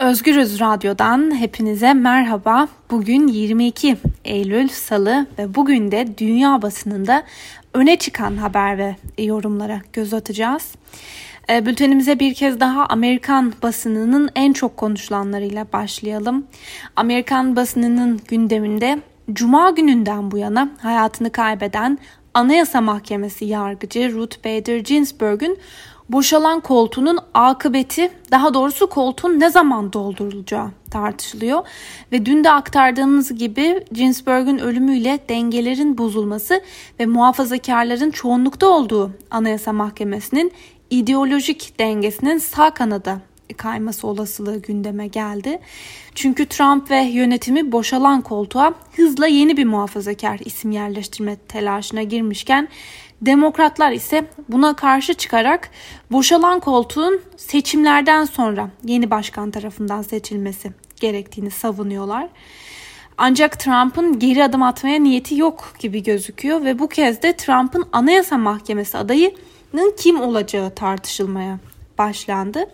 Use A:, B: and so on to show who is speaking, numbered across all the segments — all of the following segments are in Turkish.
A: Özgürüz Radyo'dan hepinize merhaba. Bugün 22 Eylül Salı ve bugün de dünya basınında öne çıkan haber ve yorumlara göz atacağız. Ee, bültenimize bir kez daha Amerikan basınının en çok konuşulanlarıyla başlayalım. Amerikan basınının gündeminde Cuma gününden bu yana hayatını kaybeden Anayasa Mahkemesi yargıcı Ruth Bader Ginsburg'un boşalan koltuğunun akıbeti daha doğrusu koltuğun ne zaman doldurulacağı tartışılıyor. Ve dün de aktardığımız gibi Ginsburg'un ölümüyle dengelerin bozulması ve muhafazakarların çoğunlukta olduğu Anayasa Mahkemesi'nin ideolojik dengesinin sağ kanada kayması olasılığı gündeme geldi. Çünkü Trump ve yönetimi boşalan koltuğa hızla yeni bir muhafazakar isim yerleştirme telaşına girmişken Demokratlar ise buna karşı çıkarak boşalan koltuğun seçimlerden sonra yeni başkan tarafından seçilmesi gerektiğini savunuyorlar. Ancak Trump'ın geri adım atmaya niyeti yok gibi gözüküyor ve bu kez de Trump'ın Anayasa Mahkemesi adayının kim olacağı tartışılmaya başlandı.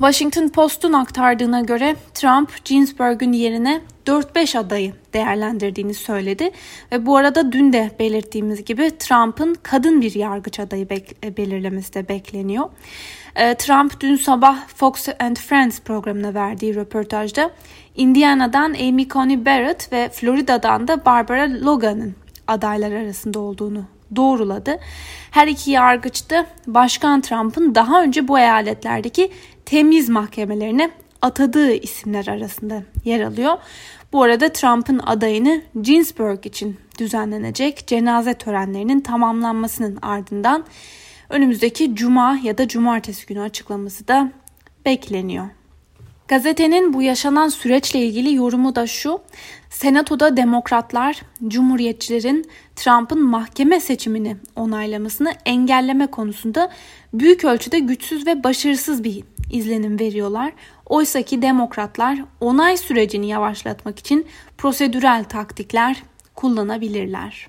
A: Washington Post'un aktardığına göre Trump Ginsburg'un yerine 4-5 adayı değerlendirdiğini söyledi. Ve bu arada dün de belirttiğimiz gibi Trump'ın kadın bir yargıç adayı bek- belirlemesi de bekleniyor. E, Trump dün sabah Fox and Friends programına verdiği röportajda Indiana'dan Amy Coney Barrett ve Florida'dan da Barbara Logan'ın adaylar arasında olduğunu doğruladı. Her iki yargıç da Başkan Trump'ın daha önce bu eyaletlerdeki temiz mahkemelerine atadığı isimler arasında yer alıyor. Bu arada Trump'ın adayını Ginsburg için düzenlenecek cenaze törenlerinin tamamlanmasının ardından önümüzdeki cuma ya da cumartesi günü açıklaması da bekleniyor. Gazetenin bu yaşanan süreçle ilgili yorumu da şu. Senatoda demokratlar, cumhuriyetçilerin Trump'ın mahkeme seçimini onaylamasını engelleme konusunda büyük ölçüde güçsüz ve başarısız bir izlenim veriyorlar. Oysa ki demokratlar onay sürecini yavaşlatmak için prosedürel taktikler kullanabilirler.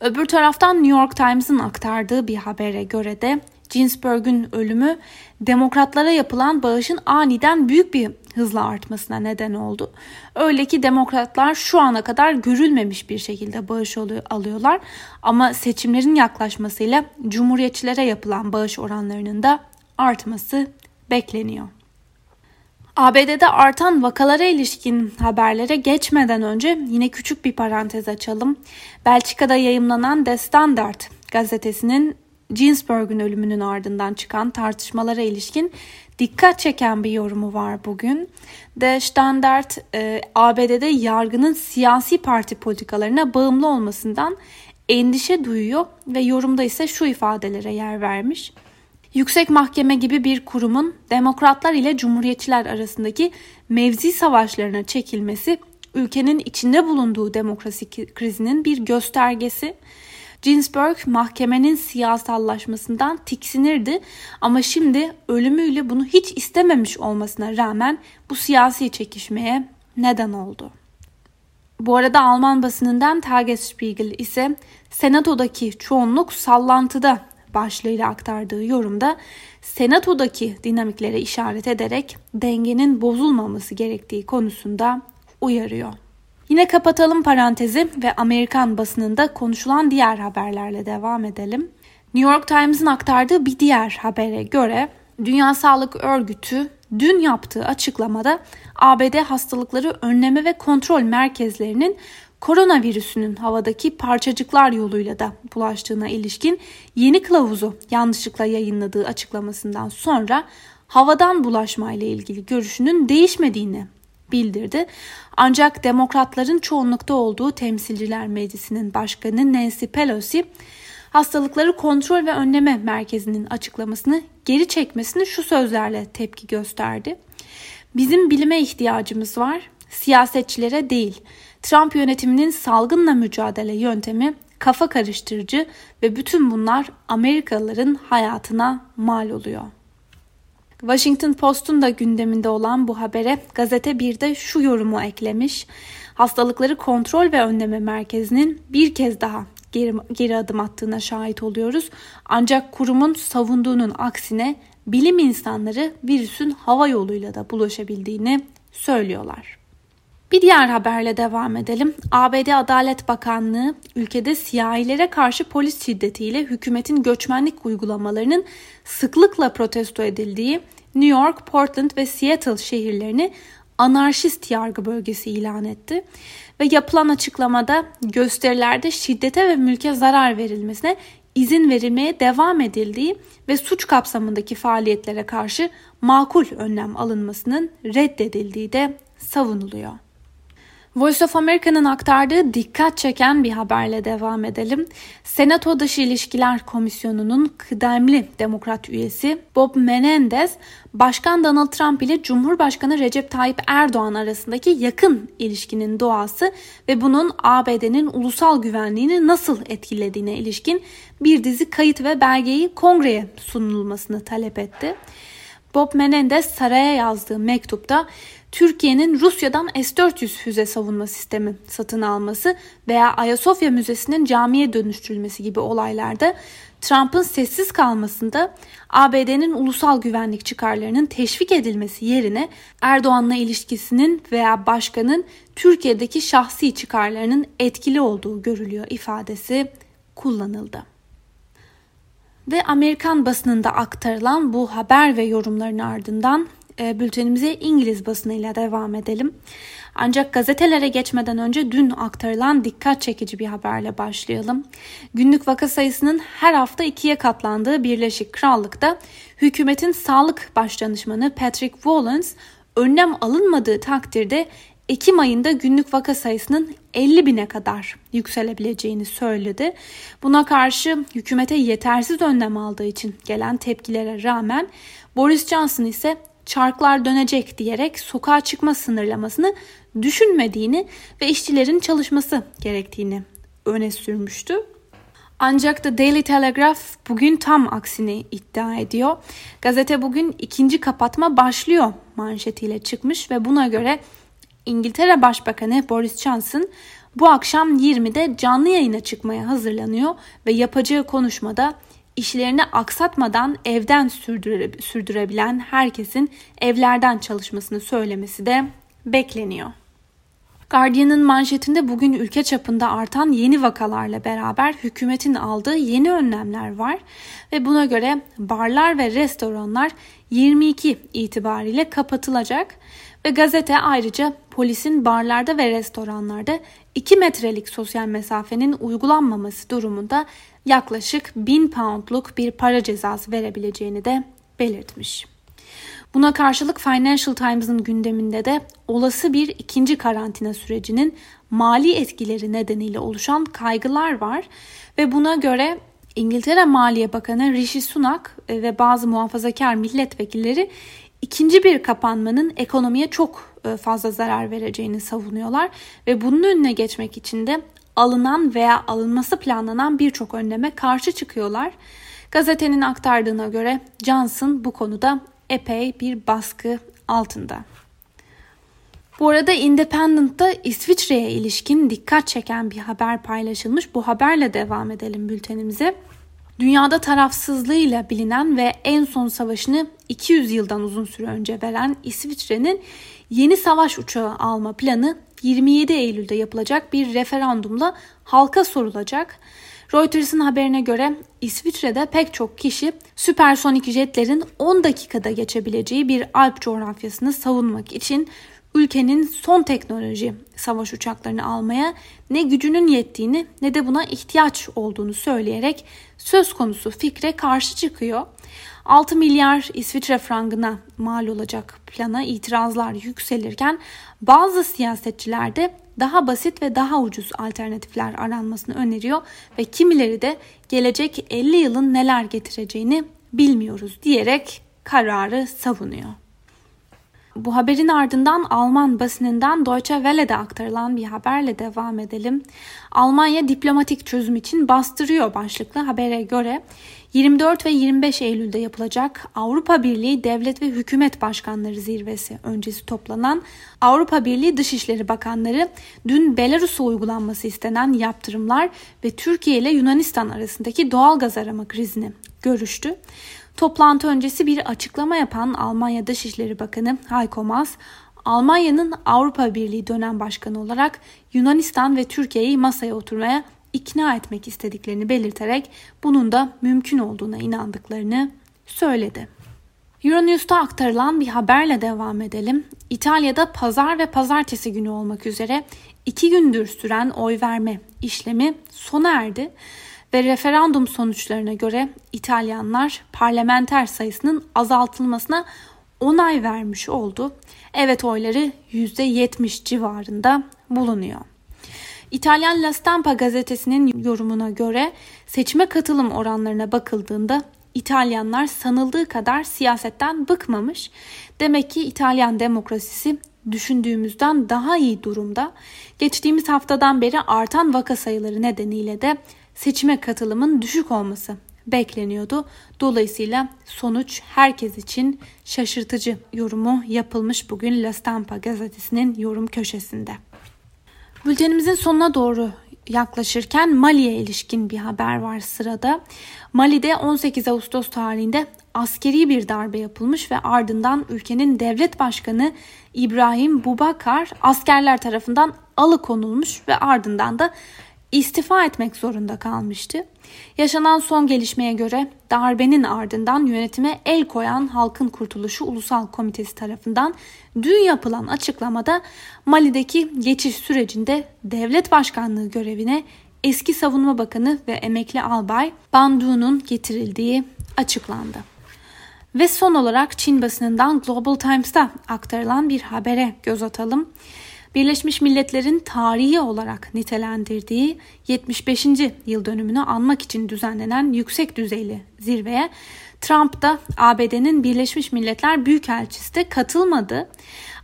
A: Öbür taraftan New York Times'ın aktardığı bir habere göre de Ginsburg'un ölümü demokratlara yapılan bağışın aniden büyük bir hızla artmasına neden oldu. Öyle ki demokratlar şu ana kadar görülmemiş bir şekilde bağış alıyorlar ama seçimlerin yaklaşmasıyla cumhuriyetçilere yapılan bağış oranlarının da artması bekleniyor. ABD'de artan vakalara ilişkin haberlere geçmeden önce yine küçük bir parantez açalım. Belçika'da yayımlanan The Standard gazetesinin Ginsburg'un ölümünün ardından çıkan tartışmalara ilişkin dikkat çeken bir yorumu var bugün. The Standard e, ABD'de yargının siyasi parti politikalarına bağımlı olmasından endişe duyuyor ve yorumda ise şu ifadelere yer vermiş. Yüksek Mahkeme gibi bir kurumun demokratlar ile cumhuriyetçiler arasındaki mevzi savaşlarına çekilmesi ülkenin içinde bulunduğu demokrasi krizinin bir göstergesi. Ginsburg mahkemenin siyasallaşmasından tiksinirdi ama şimdi ölümüyle bunu hiç istememiş olmasına rağmen bu siyasi çekişmeye neden oldu. Bu arada Alman basınından Tagesspiegel ise Senato'daki çoğunluk sallantıda başlığıyla aktardığı yorumda senatodaki dinamiklere işaret ederek dengenin bozulmaması gerektiği konusunda uyarıyor. Yine kapatalım parantezi ve Amerikan basınında konuşulan diğer haberlerle devam edelim. New York Times'ın aktardığı bir diğer habere göre Dünya Sağlık Örgütü dün yaptığı açıklamada ABD hastalıkları önleme ve kontrol merkezlerinin koronavirüsünün havadaki parçacıklar yoluyla da bulaştığına ilişkin yeni kılavuzu yanlışlıkla yayınladığı açıklamasından sonra havadan bulaşma ile ilgili görüşünün değişmediğini bildirdi. Ancak demokratların çoğunlukta olduğu Temsilciler Meclisi'nin başkanı Nancy Pelosi hastalıkları kontrol ve önleme merkezinin açıklamasını geri çekmesini şu sözlerle tepki gösterdi. Bizim bilime ihtiyacımız var, siyasetçilere değil. Trump yönetiminin salgınla mücadele yöntemi kafa karıştırıcı ve bütün bunlar Amerikalıların hayatına mal oluyor. Washington Post'un da gündeminde olan bu habere gazete bir de şu yorumu eklemiş. Hastalıkları Kontrol ve Önleme Merkezi'nin bir kez daha geri, geri adım attığına şahit oluyoruz. Ancak kurumun savunduğunun aksine bilim insanları virüsün hava yoluyla da bulaşabildiğini söylüyorlar. Bir diğer haberle devam edelim. ABD Adalet Bakanlığı ülkede siyahilere karşı polis şiddetiyle hükümetin göçmenlik uygulamalarının sıklıkla protesto edildiği New York, Portland ve Seattle şehirlerini anarşist yargı bölgesi ilan etti ve yapılan açıklamada gösterilerde şiddete ve mülke zarar verilmesine izin verilmeye devam edildiği ve suç kapsamındaki faaliyetlere karşı makul önlem alınmasının reddedildiği de savunuluyor. Voice of America'nın aktardığı dikkat çeken bir haberle devam edelim. Senato Dışı İlişkiler Komisyonu'nun kıdemli demokrat üyesi Bob Menendez, Başkan Donald Trump ile Cumhurbaşkanı Recep Tayyip Erdoğan arasındaki yakın ilişkinin doğası ve bunun ABD'nin ulusal güvenliğini nasıl etkilediğine ilişkin bir dizi kayıt ve belgeyi kongreye sunulmasını talep etti. Bob Menendez saraya yazdığı mektupta Türkiye'nin Rusya'dan S-400 füze savunma sistemi satın alması veya Ayasofya Müzesi'nin camiye dönüştürülmesi gibi olaylarda Trump'ın sessiz kalmasında ABD'nin ulusal güvenlik çıkarlarının teşvik edilmesi yerine Erdoğan'la ilişkisinin veya başkanın Türkiye'deki şahsi çıkarlarının etkili olduğu görülüyor ifadesi kullanıldı. Ve Amerikan basınında aktarılan bu haber ve yorumların ardından e, bültenimize İngiliz basınıyla devam edelim. Ancak gazetelere geçmeden önce dün aktarılan dikkat çekici bir haberle başlayalım. Günlük vaka sayısının her hafta ikiye katlandığı Birleşik Krallık'ta hükümetin sağlık başdanışmanı Patrick Wallens önlem alınmadığı takdirde Ekim ayında günlük vaka sayısının 50 bine kadar yükselebileceğini söyledi. Buna karşı hükümete yetersiz önlem aldığı için gelen tepkilere rağmen Boris Johnson ise çarklar dönecek diyerek sokağa çıkma sınırlamasını düşünmediğini ve işçilerin çalışması gerektiğini öne sürmüştü. Ancak The Daily Telegraph bugün tam aksini iddia ediyor. Gazete bugün ikinci kapatma başlıyor manşetiyle çıkmış ve buna göre İngiltere Başbakanı Boris Johnson bu akşam 20'de canlı yayına çıkmaya hazırlanıyor ve yapacağı konuşmada işlerini aksatmadan evden sürdüre, sürdürebilen herkesin evlerden çalışmasını söylemesi de bekleniyor. Guardian'ın manşetinde bugün ülke çapında artan yeni vakalarla beraber hükümetin aldığı yeni önlemler var ve buna göre barlar ve restoranlar 22 itibariyle kapatılacak ve gazete ayrıca polisin barlarda ve restoranlarda 2 metrelik sosyal mesafenin uygulanmaması durumunda yaklaşık 1000 poundluk bir para cezası verebileceğini de belirtmiş. Buna karşılık Financial Times'ın gündeminde de olası bir ikinci karantina sürecinin mali etkileri nedeniyle oluşan kaygılar var ve buna göre İngiltere Maliye Bakanı Rishi Sunak ve bazı muhafazakar milletvekilleri ikinci bir kapanmanın ekonomiye çok e, fazla zarar vereceğini savunuyorlar ve bunun önüne geçmek için de alınan veya alınması planlanan birçok önleme karşı çıkıyorlar. Gazetenin aktardığına göre Johnson bu konuda epey bir baskı altında. Bu arada Independent'ta İsviçre'ye ilişkin dikkat çeken bir haber paylaşılmış. Bu haberle devam edelim bültenimize. Dünyada tarafsızlığıyla bilinen ve en son savaşını 200 yıldan uzun süre önce veren İsviçre'nin yeni savaş uçağı alma planı 27 Eylül'de yapılacak bir referandumla halka sorulacak. Reuters'ın haberine göre İsviçre'de pek çok kişi süpersonik jetlerin 10 dakikada geçebileceği bir Alp coğrafyasını savunmak için ülkenin son teknoloji savaş uçaklarını almaya ne gücünün yettiğini ne de buna ihtiyaç olduğunu söyleyerek söz konusu fikre karşı çıkıyor. 6 milyar İsviçre frangına mal olacak plana itirazlar yükselirken bazı siyasetçiler de daha basit ve daha ucuz alternatifler aranmasını öneriyor ve kimileri de gelecek 50 yılın neler getireceğini bilmiyoruz diyerek kararı savunuyor. Bu haberin ardından Alman basınından Deutsche Welle'de aktarılan bir haberle devam edelim. Almanya diplomatik çözüm için bastırıyor başlıklı habere göre 24 ve 25 Eylül'de yapılacak Avrupa Birliği Devlet ve Hükümet Başkanları Zirvesi öncesi toplanan Avrupa Birliği Dışişleri Bakanları dün Belarus'a uygulanması istenen yaptırımlar ve Türkiye ile Yunanistan arasındaki doğal gaz arama krizini görüştü. Toplantı öncesi bir açıklama yapan Almanya Dışişleri Bakanı Heiko Maas, Almanya'nın Avrupa Birliği dönem başkanı olarak Yunanistan ve Türkiye'yi masaya oturmaya ikna etmek istediklerini belirterek bunun da mümkün olduğuna inandıklarını söyledi. Euronews'ta aktarılan bir haberle devam edelim. İtalya'da pazar ve pazartesi günü olmak üzere iki gündür süren oy verme işlemi sona erdi ve referandum sonuçlarına göre İtalyanlar parlamenter sayısının azaltılmasına onay vermiş oldu. Evet oyları %70 civarında bulunuyor. İtalyan La Stampa gazetesinin yorumuna göre seçime katılım oranlarına bakıldığında İtalyanlar sanıldığı kadar siyasetten bıkmamış. Demek ki İtalyan demokrasisi düşündüğümüzden daha iyi durumda. Geçtiğimiz haftadan beri artan vaka sayıları nedeniyle de seçime katılımın düşük olması bekleniyordu. Dolayısıyla sonuç herkes için şaşırtıcı yorumu yapılmış bugün La Stampa gazetesinin yorum köşesinde. Bültenimizin sonuna doğru yaklaşırken Mali'ye ilişkin bir haber var sırada. Mali'de 18 Ağustos tarihinde askeri bir darbe yapılmış ve ardından ülkenin devlet başkanı İbrahim Bubakar askerler tarafından alıkonulmuş ve ardından da istifa etmek zorunda kalmıştı. Yaşanan son gelişmeye göre darbenin ardından yönetime el koyan Halkın Kurtuluşu Ulusal Komitesi tarafından dün yapılan açıklamada Mali'deki geçiş sürecinde devlet başkanlığı görevine eski savunma bakanı ve emekli albay Bandu'nun getirildiği açıklandı. Ve son olarak Çin basınından Global Times'ta aktarılan bir habere göz atalım. Birleşmiş Milletler'in tarihi olarak nitelendirdiği 75. yıl dönümünü anmak için düzenlenen yüksek düzeyli zirveye Trump da ABD'nin Birleşmiş Milletler Büyükelçisi de katılmadı.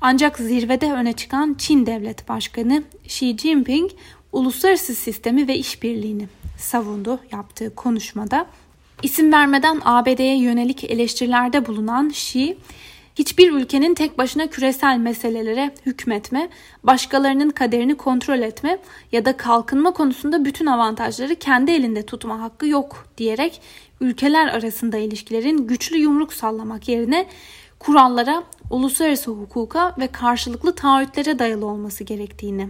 A: Ancak zirvede öne çıkan Çin Devlet Başkanı Xi Jinping uluslararası sistemi ve işbirliğini savundu yaptığı konuşmada. İsim vermeden ABD'ye yönelik eleştirilerde bulunan Xi, hiçbir ülkenin tek başına küresel meselelere hükmetme, başkalarının kaderini kontrol etme ya da kalkınma konusunda bütün avantajları kendi elinde tutma hakkı yok diyerek ülkeler arasında ilişkilerin güçlü yumruk sallamak yerine kurallara, uluslararası hukuka ve karşılıklı taahhütlere dayalı olması gerektiğini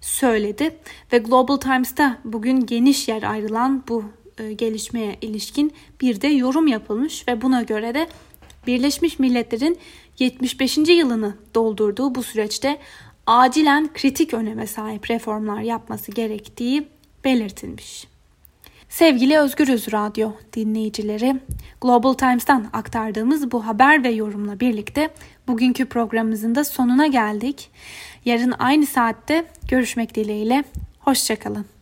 A: söyledi ve Global Times'ta bugün geniş yer ayrılan bu e, gelişmeye ilişkin bir de yorum yapılmış ve buna göre de Birleşmiş Milletler'in 75. yılını doldurduğu bu süreçte acilen kritik öneme sahip reformlar yapması gerektiği belirtilmiş. Sevgili Özgürüz Radyo dinleyicileri, Global Times'tan aktardığımız bu haber ve yorumla birlikte bugünkü programımızın da sonuna geldik. Yarın aynı saatte görüşmek dileğiyle, hoşçakalın.